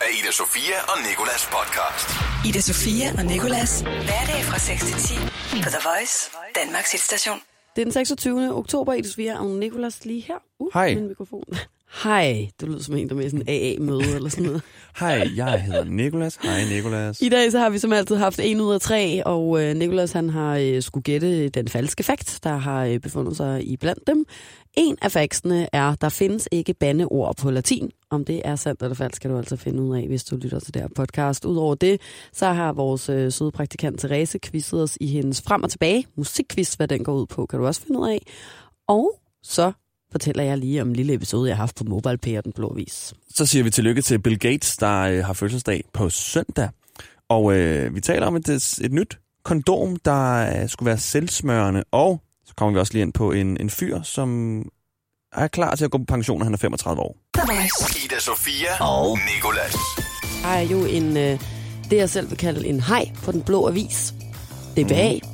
af Ida Sofia og Nikolas podcast. Ida Sofia og Nikolas. Hverdag fra 6 til 10 på The Voice, Danmarks hitstation. Det er den 26. oktober, Edis Via og Nikolas lige her. Uh, Hej. Min mikrofon. Hej. Du lyder som en, der er med i sådan en AA-møde eller sådan noget. Hej, jeg hedder Nikolas. Hej, Nikolas. I dag så har vi som altid haft en ud af tre, og øh, Nikolas han har øh, skulle gætte den falske fakt, der har øh, befundet sig i blandt dem. En af faktene er, der findes ikke bandeord på latin. Om det er sandt eller falsk, kan du altså finde ud af, hvis du lytter til det her podcast. Udover det, så har vores øh, søde praktikant Therese quizzet os i hendes frem og tilbage musikquiz, hvad den går ud på, kan du også finde ud af. Og så fortæller jeg lige om en lille episode, jeg har haft på MobilePay og Den Blå Vis. Så siger vi tillykke til Bill Gates, der øh, har fødselsdag på søndag. Og øh, vi taler om et, et nyt kondom, der øh, skulle være selvsmørende. Og så kommer vi også lige ind på en, en fyr, som er klar til at gå på pension, når han er 35 år. Ida Sofia og Nikolas. Der er jo en, øh, det jeg selv vil kalde en hej på Den Blå Avis. DBA. Mm.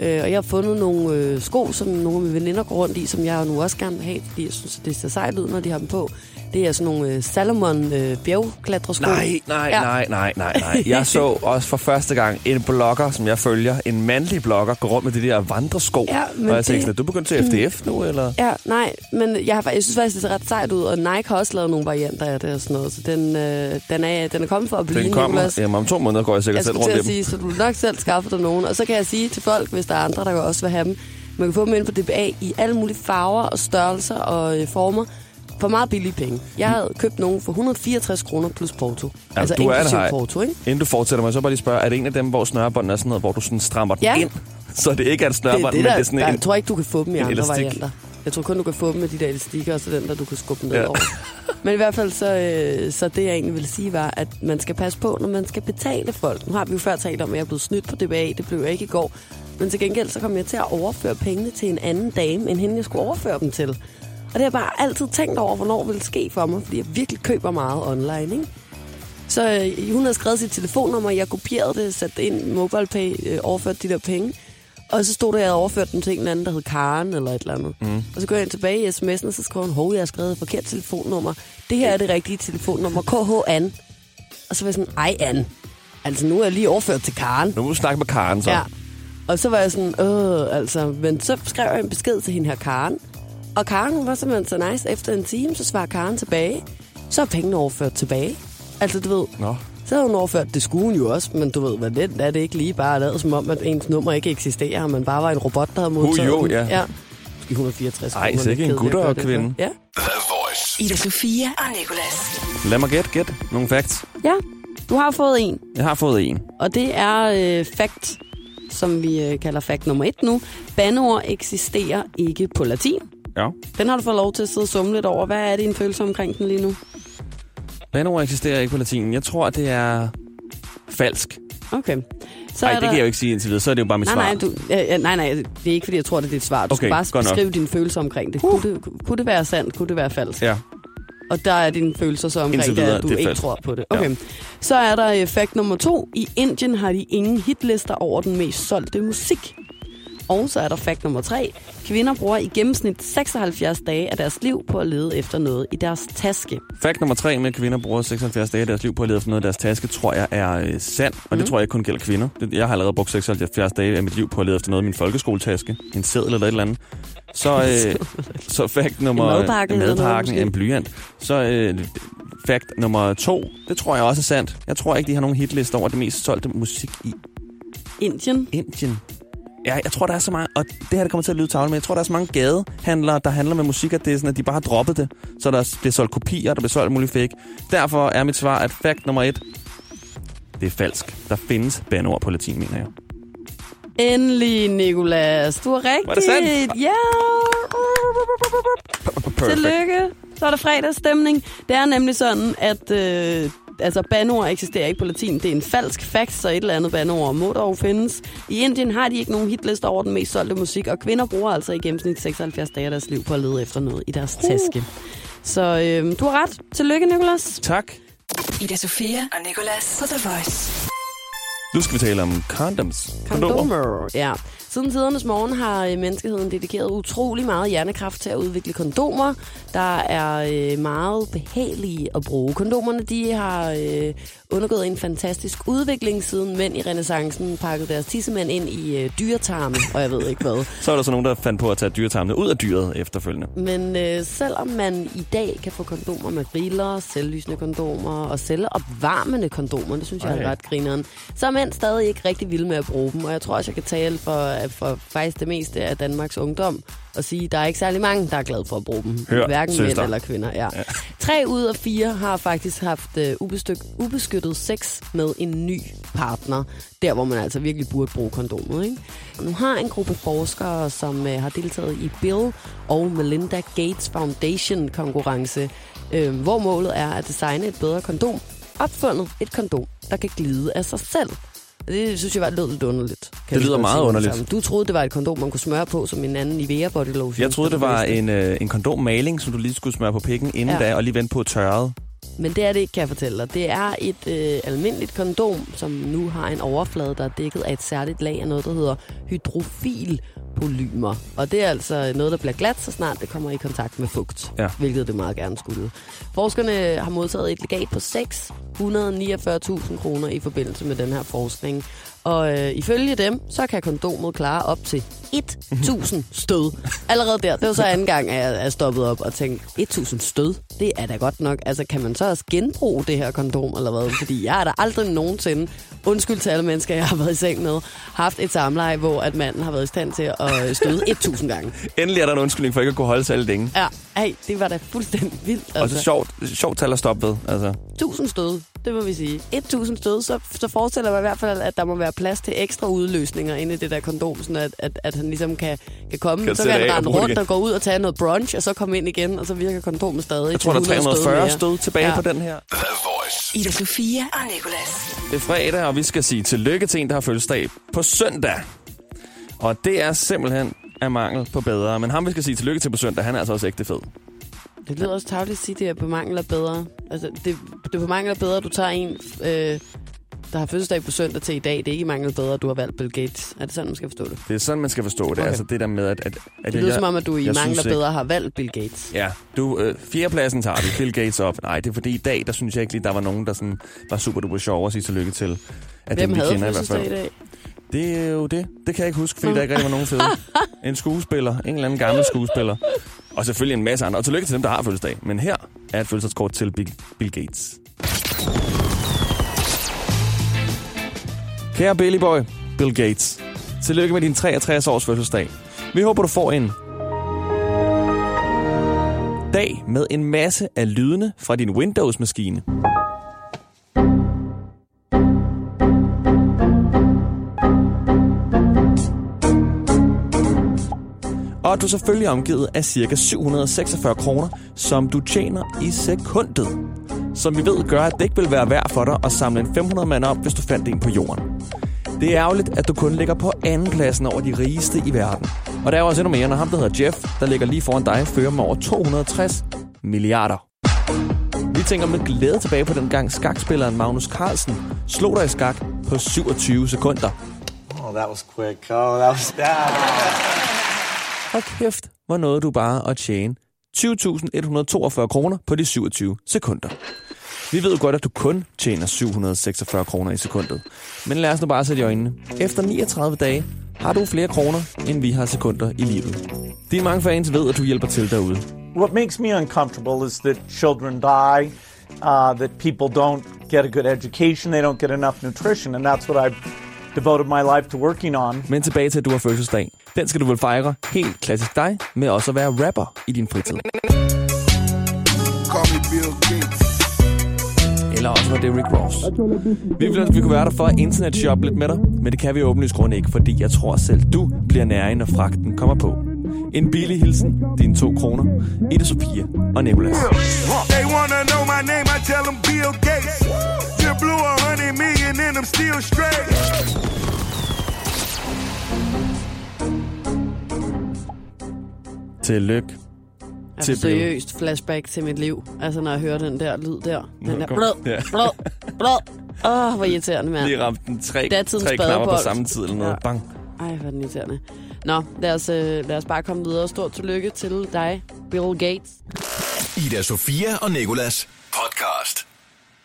Øh, og jeg har fundet nogle øh, sko, som nogle af mine veninder går rundt i, som jeg nu også gerne vil have, fordi jeg synes, at det ser sejt ud, når de har dem på. Det er sådan nogle øh, Salomon øh, bjergklatresko. Nej, nej, Ja. nej, nej, nej, nej. Jeg så også for første gang en blogger, som jeg følger, en mandlig blogger, gå rundt med de der vandresko. Ja, men og jeg tænkte det- du begyndt til FDF nu, eller? Ja, nej, men jeg, har, jeg synes faktisk, det ser ret sejt ud, og Nike har også lavet nogle varianter af det og sådan noget, så den, øh, den, er, den er kommet for at blive, Den kommer. Nicolas. Jamen, om to måneder går jeg sikkert Jeg selv rundt i dem. sige, så du nok selv skaffe dig nogen. Og så kan jeg sige til folk, hvis der er andre, der også vil have dem, man kan få dem ind på DBA i alle mulige farver og størrelser og øh, former for meget billige penge. Jeg havde købt nogen for 164 kroner plus porto. Ja, altså du er inklusiv hej. porto, ikke? Inden du fortsætter mig, så bare lige spørge, er det en af dem, hvor snørebånden er sådan noget, hvor du sådan strammer den Ja. ind? Så det ikke er et Det, snørebånd, det men der, det er sådan der, en... jeg tror ikke, du kan få dem i andre elastik. varianter. Jeg tror kun, du kan få dem med de der elastikker, og så den der, du kan skubbe dem ned Ja. over. Men i hvert fald, så, øh, så det jeg egentlig ville sige, var, at man skal passe på, når man skal betale folk. Nu har vi jo før talt om, at jeg er blevet snydt på DBA. Det blev jeg ikke i går. Men til gengæld, så kom jeg til at overføre pengene til en anden dame, end hende jeg skulle overføre dem til. Og det har jeg bare altid tænkt over, hvornår det ville ske for mig, fordi jeg virkelig køber meget online, ikke? Så øh, hun havde skrevet sit telefonnummer, jeg kopierede det, satte det ind i MobilePay, øh, overførte de der penge. Og så stod der, at jeg havde overført dem til en eller anden, der hed Karen eller et eller andet. Mm. Og så går jeg ind tilbage i sms'en, og så skriver hun, hov, jeg har skrevet et forkert telefonnummer. Det her er det rigtige telefonnummer, KH An. Og så var jeg sådan, ej An. Altså, nu er jeg lige overført til Karen. Nu må du snakke med Karen, så. Ja. Og så var jeg sådan, øh, altså, men så skrev jeg en besked til hende her Karen. Og Karen hun var simpelthen så nice. Efter en time, så svarer Karen tilbage. Så er pengene overført tilbage. Altså, du ved, Nå. så havde hun overført, det skulle hun jo også, men du ved, hvad det er det ikke lige bare lavet som om, at ens nummer ikke eksisterer, og man bare var en robot, der havde modtaget jo, den. ja. ja. Måske 164 Ej, kroner, sikke lidt en gutter- det kvinde. Ja. Ida Sofia og Nikolas. Lad mig gætte, gæt nogle facts. ja, du har fået en, Jeg har fået en. og det er øh, fact, som vi øh, kalder fact nummer et nu. Bandeord eksisterer ikke på latin. Ja. Den har du fået lov til at sidde og summe lidt over. Hvad er din følelse omkring den lige nu? Bandeord eksisterer ikke på latin. Jeg tror, det er falsk. Okay. Så er det der... kan jeg jo ikke sige indtil videre. Så er det jo bare mit Nej, svar. nej, du, ja, nej, nej, det er ikke, fordi jeg tror, det er dit svar. Du Okay, skal bare nok. beskrive dine følelser omkring det. Uh. Kunne, det. kunne det være sandt? Kunne det være falsk? Ja. Og der er dine følelser så omkring det, videre, at du det ikke falsk. tror på det. Ja. Okay. Så er der øh, fact nummer to. I Indien har de ingen hitlister over den mest solgte musik. Og så er der fact nummer tre. Kvinder bruger i gennemsnit 76 dage af deres liv på at lede efter noget i deres taske. Fakt nummer tre med, at kvinder bruger 76 dage af deres liv på at lede efter noget af deres taske, tror jeg er øh, sand. Og Mhm. det tror jeg ikke kun gælder kvinder. Jeg har allerede brugt 76 dage af mit liv på at lede efter noget i min folkeskoletaske. En seddel eller et eller andet. Så, øh, så fakt nummer... En madpakke en eller noget madpakke, måske. en blyant. Så øh, fakt nummer to, det tror jeg også er sandt. Jeg tror ikke, de har nogen hitliste over det mest solgte musik i Indien. Indien. Ja, jeg tror, der er så mange, og det her det kommer til at lyde tavle, men jeg tror, der er så mange gadehandlere, der handler med musik, at det er sådan, at de bare har droppet det. Så der bliver solgt kopier, der bliver solgt muligt fake. Derfor er mit svar, at fact nummer et, det er falsk. Der findes bandeord på latin, mener jeg. Endelig, Nikolas. Du har rigtigt. Var det sandt? Ja. Perfect. Tillykke. Så er der fredagsstemning. Det er nemlig sådan, at øh, altså, bandeord eksisterer ikke på latin. Det er en falsk fact, så et eller andet bandeord må dog findes. I Indien har de ikke nogen hitliste over den mest solgte musik, og kvinder bruger altså i gennemsnit 76 dage af deres liv på at lede efter noget i deres taske. Så øh, du har ret. Tillykke, Nikolas. Tak. Ida Sofia og Nikolas på The Voice. Nu skal vi tale om condoms. Kondomer. Ja. Siden tidernes morgen har øh, menneskeheden dedikeret utrolig meget hjernekraft til at udvikle kondomer, der er øh, meget behagelige at bruge. Kondomerne de har øh, undergået en fantastisk udvikling, siden mænd i renaissancen pakkede deres tissemænd ind i dyretarme, og jeg ved ikke hvad. Så er der så nogen, der fandt på at tage dyretarmene ud af dyret efterfølgende. Men øh, selvom man i dag kan få kondomer med riller, selvlysende kondomer og selvopvarmende kondomer, det synes jeg Ej. er ret grineren, så er mænd stadig ikke rigtig vilde med at bruge dem. Og jeg tror også, jeg kan tale for, for faktisk det meste af Danmarks ungdom og sige, at der er ikke særlig mange, der er glade for at bruge dem. Hør, Hverken søster. mænd eller kvinder. Ja. Ja. Tre ud af fire har faktisk haft øh, ubestyk, ubeskyttet sex med en ny partner. Der, hvor man altså virkelig burde bruge kondomet. Ikke? Og nu har en gruppe forskere, som øh, har deltaget i Bill og Melinda Gates Foundation konkurrence, øh, hvor målet er at designe et bedre kondom, opfundet et kondom, der kan glide af sig selv. Det synes jeg var lød lidt underligt. kan Det lyder meget sige underligt. Du troede, det var et kondom, man kunne smøre på, som en anden Nivea body lotion. Jeg troede, det var en, øh, en kondommaling, som du lige skulle smøre på pikken inden Ja. da, og lige vente på tørret. Men det er det ikke, kan jeg fortælle dig. Det er et øh, almindeligt kondom, som nu har en overflade, der er dækket af et særligt lag af noget, der hedder hydrofilpolymer. Og det er altså noget, der bliver glat, så snart det kommer i kontakt med fugt. Ja. Hvilket det meget gerne skulle. Forskerne har modtaget et legat på 649.000 kroner i forbindelse med den her forskning. Og øh, ifølge dem, så kan kondomet klare op til 1.000 stød. Allerede der, det var så anden gang, at jeg er stoppet op og tænkt, 1.000 stød, det er da godt nok. Altså, kan man så også genbruge det her kondom, eller hvad? Fordi jeg har da aldrig nogensinde, undskyld til alle mennesker, jeg har været i seng med, haft et samleje, hvor at manden har været i stand til at øh, støde 1.000 gange. Endelig er der en undskyldning for ikke at kunne holde sig alle længe. Ja, hey, det var da fuldstændig vildt. Altså. Og så sjovt, sjovt tal at stoppe ved. Altså. 1000 stød, det må vi sige. 1000 stød, så, så forestiller jeg mig i hvert fald, at der må være plads til ekstra udløsninger inde i det der kondom, sådan at, at, at han ligesom kan, kan komme. Kan så kan han rende rundt igen. og gå ud og tage noget brunch, og så komme ind igen, og så virker kondomet stadig. Jeg tror, der er 100 stød 340 mere. stød tilbage Ja. på den her. Ida Sofia og Nicolas. Det er fredag, og vi skal sige tillykke til en, der har fødselsdag på søndag. Og det er simpelthen af mangel på bedre. Men ham, vi skal sige tillykke til på søndag, han er altså også ægte fed. Det lyder også tavligt at sige, at det er på mangel af bedre. Altså, det, det er på mangel af bedre, at du tager en, øh, der har fødselsdag på søndag til i dag. Det er ikke mangel bedre, at du har valgt Bill Gates. Er det sådan, man skal forstå det? Det er sådan, man skal forstå det. Okay. Altså det der med, at... at, at Det lyder som om, at du i jeg ikke- bedre har valgt Bill Gates. Ja, du, øh, fjerdepladsen tager vi. Bill Gates op. Nej, det er fordi i dag, der synes jeg ikke lige, der var nogen, der sådan, var super duper sjov at sige tillykke til. At Hvem dem, vi havde kender i hvert fødselsdag i fald. dag? Det er jo det. Det kan jeg ikke huske, fordi der ikke rigtig var nogen fede. En skuespiller. En eller anden gammel skuespiller. Og selvfølgelig en masse andre. Og tillykke til dem, der har fødselsdag. Men her er et fødselsdagskort til Bill, Bill Gates. Kære Billy Boy, Bill Gates. Tillykke med din 63 års fødselsdag. Vi håber, du får en dag med en masse af lydene fra din Windows-maskine. Og at du selvfølgelig er omgivet af ca. 746 kroner, som du tjener i sekundet. Som vi ved gør, at det ikke vil være værd for dig at samle en 500 mand op, hvis du fandt en på jorden. Det er ærgerligt, at du kun ligger på anden pladsen over de rigeste i verden. Og der er også endnu mere, når ham, der hedder Jeff, der ligger lige foran dig, fører med over 260 milliarder. Vi tænker med glæde tilbage på den gang skakspilleren Magnus Carlsen slog dig i skak på 27 sekunder. Oh, that was quick. Oh, that was that. Og kæft, hvor nåede du bare at tjene 20.142 kroner på de 27 sekunder. Vi ved jo godt, at du kun tjener 746 kroner i sekundet. Men lad os nu bare sætte i øjnene. Efter 39 dage har du flere kroner, end vi har sekunder i livet. De mange fans ved, at du hjælper til derude. What makes me uncomfortable is that children die, uh, that people don't get a good education, they don't get enough nutrition, and that's what I've devoted my life to working on. Men tilbage til, at du har fødselsdag. Den skal du vel fejre helt klassisk dig, med også at være rapper i din fritid. Call me Bill Gates. Eller også var det Rick Ross. Vi ville ønske, vi kunne være der for at internetshoppe lidt med dig, men det kan vi åbenlyst grund ikke, fordi jeg tror selv, du bliver nærig, når fragten kommer på. En billig hilsen, dine to kroner, Ida Sofia og Nicolas. They wanna know my name, I tell them Bill Gates. You blew a hundred million and I'm still straight. Tillykke. Altså Til seriøst flashback til mit liv. Altså når jeg hører den der lyd der. Den Nå, der blød, Ja. blød, blød. Åh, hvor irriterende, mand. Lige ramt den tre, Datidens tre knapper på samme tid eller noget. Ja. Bang, Ej, hvor er den irriterende. Nå, lad os, øh, lad os bare komme videre. Stort tillykke til dig, Bill Gates. Ida Sofia og Nikolas.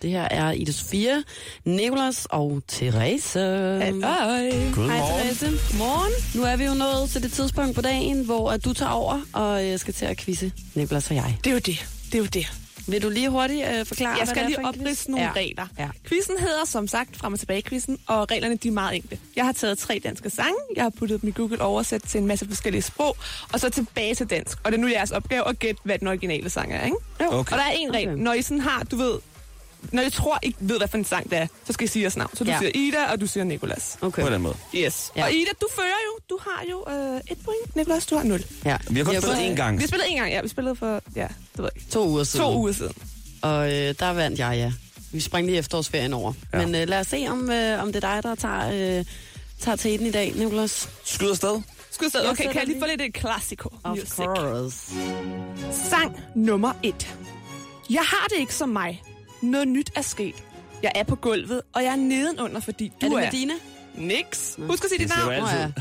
Det her er Ida Sofia, Nicolas og Therese. Hej. Godmorgen. Hej Therese. Godmorgen. Nu er vi jo nået til det tidspunkt på dagen, hvor at du tager over og øh, skal til at quizze Nicolas og jeg. Det er jo det. Det er jo det. Vil du lige hurtigt øh, forklare, Jeg hvad skal det er lige opridse nogle ja. regler. Ja. Quizzen hedder som sagt frem og tilbage quizzen, og reglerne de er meget enkle. Jeg har taget tre danske sange, jeg har puttet dem i Google oversat til en masse forskellige sprog, og så tilbage til dansk. Og det er nu jeres opgave at gætte, hvad den originale sang er, ikke? Jo. Okay. Og der er en regel. Okay. Når I sådan har, du ved, når I tror, I ved, hvad for en sang det er, så skal I sige jeres navn. Så du Ja. siger Ida, og du siger Nikolas. Okay. På den måde. Yes. Ja. Og Ida, du fører jo. Du har jo øh, et point. Nikolas, du har nul. Ja. Vi har kun spillet én gang. Vi har spillet en gang, ja. Vi spillede for, ja, det ved jeg. To uger siden. To uger siden. Og øh, der vandt jeg, ja. Vi sprang lige efterårsferien over. Ja. Men øh, lad os se, om, øh, om det er dig, der tager, øh, tager teten i dag, Nicolas. Skyd afsted. Skud afsted. Jeg Okay, kan jeg lige lige- få lidt et klassiko Of music? course. Sang nummer et. Jeg har det ikke som mig. Noget nyt er sket. Jeg er på gulvet, og jeg er nedenunder, fordi du Er er... det Medina? Nix. Husk at sige dit Det siger navn.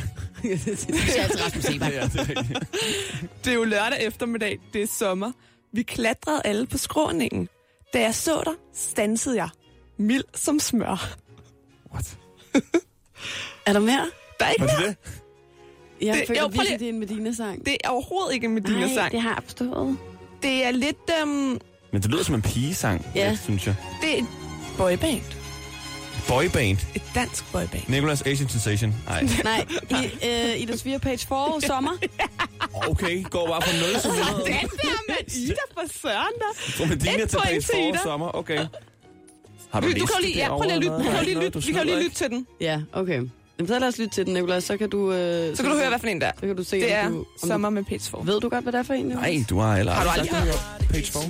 Nå altid. det siger altid Rasmus Sebak. Ja, det er rigtigt. Det er jo lørdag eftermiddag. Det er sommer. Vi klatrede alle på skråningen. Da jeg så dig, stansede jeg. Mild som smør. What? Er der mere? Der er ikke det mere. det? Jeg Det- føler jo, prøv virkelig, det er en Medina-sang. Det er overhovedet ikke en Nej, Medina-sang. det har jeg forstået. Det er lidt... Um, Men det lyder som en pigesang, Ja. lidt, synes jeg. det er et boyband. Boyband. Et dansk boyband. Nicholas Asian Sensation. Nej. Nej, i, øh, Ida Sofia Page 4, sommer. Okay, går bare fra 0 til 100. Den der med Ida for søren der. Fra Medina Et til Page til 4 Ida. sommer. Okay. Har du Du, kan lige, det ja, prøv lige at lytte, kan lige lytte, vi kan lige lytte til den. Ja, okay. Jamen, så lad os lytte til den, Nicolás. Så kan du... Øh, Så kan du høre, hvad for en der er. Så kan du se, Det er du... Om Sommer med Page 4. du ved du godt, hvad det er for en? Nicolás? Nej, du har heller Har du aldrig det. Page 4.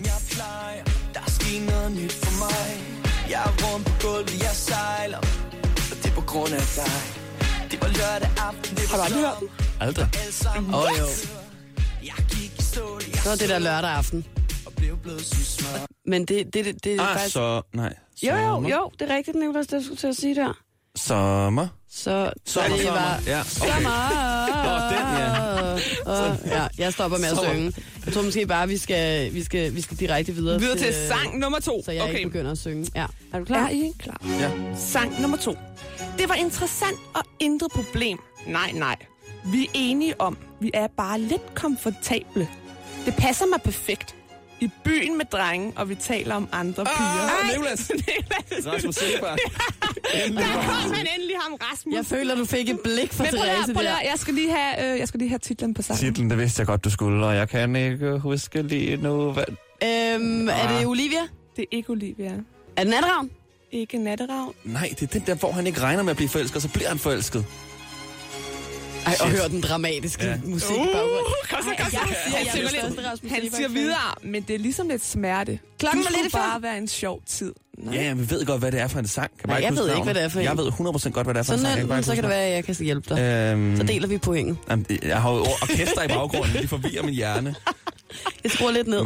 Der er sket noget nyt for mig Jeg er rundt på gulvet, jeg sejler Og det er på grund af dig Det var lørdag aften, det Har du var aldrig hørt den? Aldrig. Åh, jo. Stå, jeg Så er det der lørdag aften. og blev blød som smør Men det, det, det, det er Ah, faktisk... så... Nej. Jo, jo, Sommer. jo, det er rigtigt, Nicolás, det skulle til at sige der. Sommer. Så, så Sommer, det sommer. var... Ja, okay. Sommer! Nå, den, ja. Og, ja, jeg stopper med at Sommer. synge. Jeg tror måske bare, vi skal, vi skal, vi skal direkte videre, Videre til sang nummer to. Så jeg okay. ikke begynder at synge. Ja. Er du klar? Er I klar? Ja. Sang nummer to. Det var interessant og intet problem. Nej, nej. Vi er enige om, vi er bare lidt komfortable. Det passer mig perfekt. I byen med drenge, og vi taler om andre piger. Ah, Ej, Nicolas. Nicolas. Rasmus Sebak. Der kom han endelig ham, Rasmus. Jeg føler, du fik et blik for Men prøv Therese der. lige, jeg skal lige have, øh, jeg skal lige have titlen på sangen. Titlen, det vidste jeg godt, du skulle, og jeg kan ikke huske lige nu, hvad... Øhm, er det Ah. Olivia? Det er ikke Olivia. Er det Natteravn? Ikke Natteravn. Nej, det er den der, hvor han ikke regner med at blive forelsket, og så bliver han forelsket. Ej, og hør den dramatiske Ja. musik i baggrunden. kom så, kom så. Jeg siger, Han jeg synger er lidt- Han siger videre, men det er ligesom lidt smerte. Klokken du var lidt fem. bare være en sjov tid. Nej. Ja, vi ved godt, hvad det er for en sang. Kan Nej, jeg ved ikke, hvad det er for en. Jeg ved 100% godt, hvad det er for en Sådan sang. Er bare den, så kan det være, at jeg kan hjælpe dig. Øhm, Så deler vi pointen. jamen, jeg har jo orkester i baggrunden, de forvirrer min hjerne. Jeg skruer lidt ned.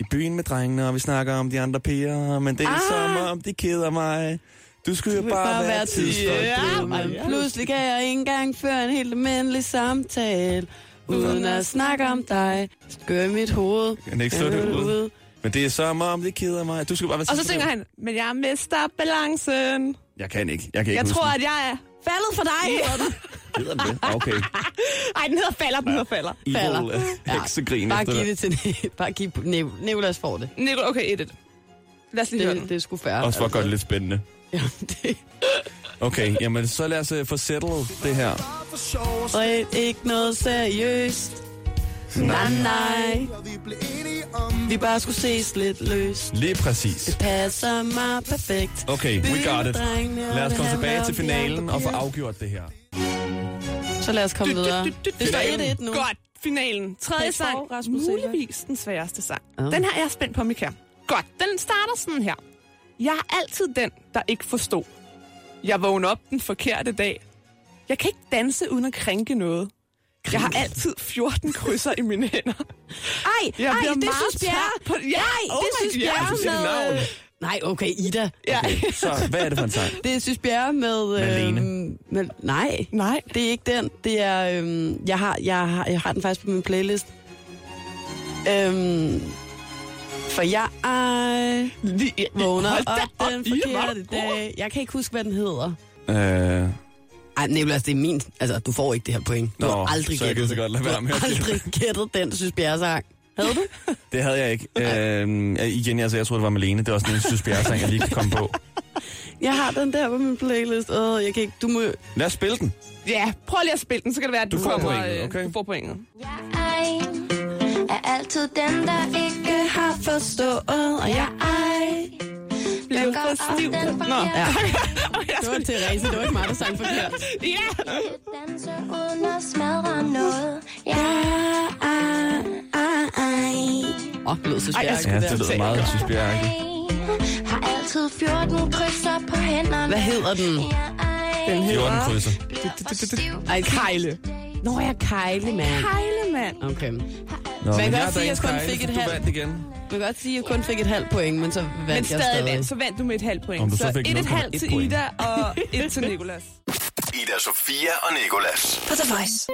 I byen med drengene, og vi snakker om de andre piger, men det er Ah. ah. sommer, om de keder mig. Du skulle jo bare, bare være tidsfordriv. Ja, men pludselig kan jeg ikke engang føre en helt almindelig samtale. Uden at snakke om dig. I mit hoved. Kan ikke stå derude. Men det er sommer, om de keder mig. Du skal bare være Og så synger han, men jeg mister balancen. Jeg kan ikke. Jeg kan ikke Jeg tror, den. at jeg er... Faldet for dig, hedder den. Det? Okay. Ej, den hedder falder, den hedder falder. Falder. Evil ja. heksegrin Bare efter giv det. det til Bare giv Nicolas får det. Nico, okay, 1 Lad os lige høre Det, den. det er sgu færre. Også for at gøre det lidt spændende. Ja, det Okay, jamen så lad os uh, få settled det her. er ikke noget seriøst. Nej, nej. Vi bare skulle ses lidt løs. Lige præcis. Passer mig perfekt. Okay, we got it. Lad os det komme tilbage til finalen og få afgjort det her. Så lad os komme videre. Det står 1-1 nu. Godt, finalen. Tredje sang. Muligvis den sværeste sang. Den her er jeg spændt på, Mika. Godt, den starter sådan her. Jeg er altid den, der ikke forstod. Jeg vågner op den forkerte dag. Jeg kan ikke danse uden at krænke noget. Jeg har altid 14 krydser i mine hænder. Ej, Jeg ej, det synes Bjerre. på- Ja, Ej, oh det synes. Bjerre med... navn. Nej, okay, Ida. Ja. Så hvad er det for en sang? Det er Sys Bjerre med... Malene. Øhm, med, nej, Nej. det er ikke den. Det er... Øhm, jeg, har, jeg, har, jeg har den faktisk på min playlist. Øhm, for jeg ej, Lige, vågner Hold op den er forkerte du dag. Jeg kan ikke huske, hvad den hedder. Øh, Ej, Nicolas, det er min... Altså, du får ikke det her point. Du Nå, har aldrig så jeg gættet så godt lade Du være med har at gætte. aldrig gættet den Sys Bjerre-sang. Havde du? det havde jeg ikke. Øh, igen, altså, jeg troede, det var Malene. Det var sådan en Sys Bjerre-sang, jeg lige kan komme på. Jeg har den der på min playlist. Åh, jeg kan ikke... Du må... Lad os spille den. Ja, prøv lige at spille den, så kan det være, at du, Du får pointet, okay? Du får pointet. Jeg er altid den, der ikke har forstået, og jeg ej Bliver lukker for stiv. Nå. Ja. Det var Therese, det var ikke mig, der sang forkert. Ja! danse uden at smadre noget. Jeg er ej Åh, det lød Ej, Bjerre. skulle Ja, det lyder meget Bjerre. ikke? har altid 14 krydser på hænderne. Hvad hedder den? Ej Den 14 hedder krydser. for stiv. Ej, Kejle. Nå, jeg Kejle, mand. Kejle, mand. Okay. Man Nå, kan men godt sige, at jeg kun Kejle, fik et Du halvt. vandt igen. kan godt sige, at jeg kun fik et halvt point, men så vandt Men jeg stadig stadig. vandt, så vandt du med et halvt point. Om du så så fik et, et 0,1 halvt til point. Ida og et til Nicolas. Ida Sofia og Nikolas. På The Voice.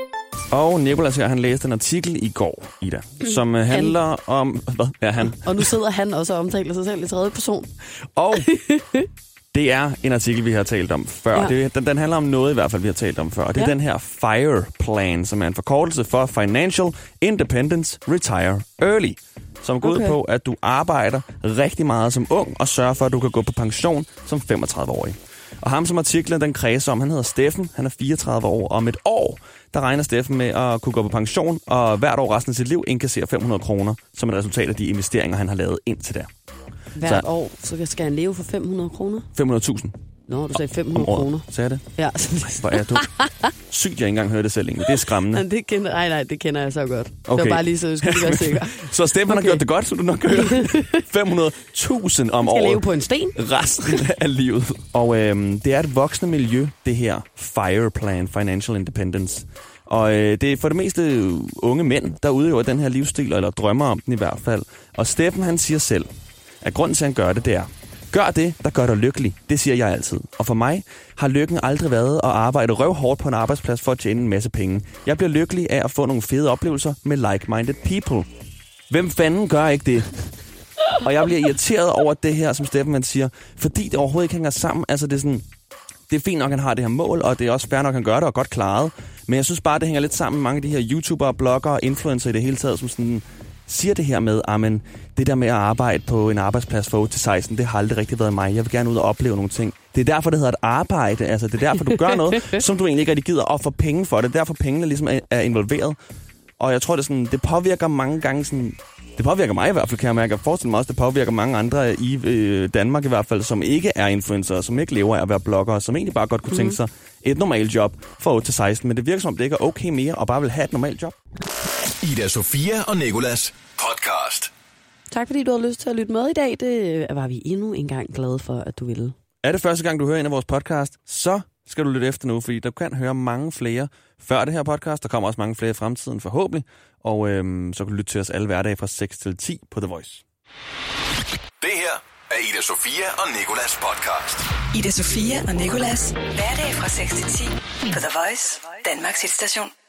Og Nikolas her, han læste en artikel i går, Ida, som øh, handler om... Hvad? Ja, han. Og nu sidder han også og omtaler sig selv i tredje person. Og det er en artikel, vi har talt om før. Ja. Det, den, den handler om noget i hvert fald, vi har talt om før. Det er Ja. den her FIRE Plan, som er en forkortelse for Financial Independence Retire Early. Som går okay. ud på, at du arbejder rigtig meget som ung, og sørger for, at du kan gå på pension som 35-årig. Og ham, som artiklen den kredser om, han hedder Steffen. Han er 34 år, og om et år, der regner Steffen med at kunne gå på pension, og hvert år resten af sit liv indkassere 500 kroner, som et resultat af de investeringer, han har lavet indtil der. Hvert Så- år, så skal han leve for 500 kroner. 500.000 Nå, du sagde om 500 året. kroner. Sagde jeg det? Ja, Hvor er du? Sygt, jeg ikke engang hørte det selv egentlig. Det er skræmmende. Men det kender, nej, nej, det kender jeg så godt. Det Okay. var bare lige så, jeg skulle være sikker. Så Stefan okay. har gjort det godt, så du nok kan høre 500.000 om Skal leve året på en sten? resten af livet. Og øhm, det er et voksende miljø, det her FIRE Plan, Financial Independence. Og øh, det er for det meste unge mænd, der udøver den her livsstil, eller drømmer om den i hvert fald. Og Steffen han siger selv, at grunden til, at han gør det, det er, gør det, der gør dig lykkelig. Det siger jeg altid. Og for mig har lykken aldrig været at arbejde røvhårdt på en arbejdsplads for at tjene en masse penge. Jeg bliver lykkelig af at få nogle fede oplevelser med like-minded people. Hvem fanden gør ikke det? Og jeg bliver irriteret over det her, som Steffen han siger, fordi det overhovedet ikke hænger sammen. Altså det er sådan, det er fint nok, at han har det her mål, og det er også fair nok, at han gør det og godt klaret. Men jeg synes bare, det hænger lidt sammen med mange af de her YouTubere, bloggere og influencer i det hele taget, som sådan siger det her med, at det der med at arbejde på en arbejdsplads fra 8 til 16, det har aldrig rigtig været mig. Jeg vil gerne ud og opleve nogle ting. Det er derfor, det hedder et arbejde. Altså, det er derfor, du gør noget, som du egentlig ikke rigtig gider og få penge for det. Det er derfor, pengene ligesom er, er involveret. Og jeg tror, det, sådan, det påvirker mange gange sådan... Det påvirker mig i hvert fald, kan jeg mærke. Jeg forestiller mig også, det påvirker mange andre i øh, Danmark i hvert fald, som ikke er influencer, som ikke lever af at være bloggere, som egentlig bare godt kunne tænke sig et normalt job fra 8 til 16. Men det virker som om, det ikke er okay mere, og bare vil have et normalt job. Ida Sofia og Nikolas podcast. Tak fordi du har lyst til at lytte med i dag. Det var vi endnu en gang glade for, at du ville. Er det første gang, du hører en af vores podcast, så skal du lytte efter nu, fordi du kan høre mange flere før det her podcast. Der kommer også mange flere i fremtiden, forhåbentlig. Og øhm, så kan du lytte til os alle hverdage fra 6 til 10 på The Voice. Det her er Ida Sofia og Nikolas podcast. Ida Sofia og Nikolas. Hverdag fra 6 til 10 på The Voice. Danmarks hitstation.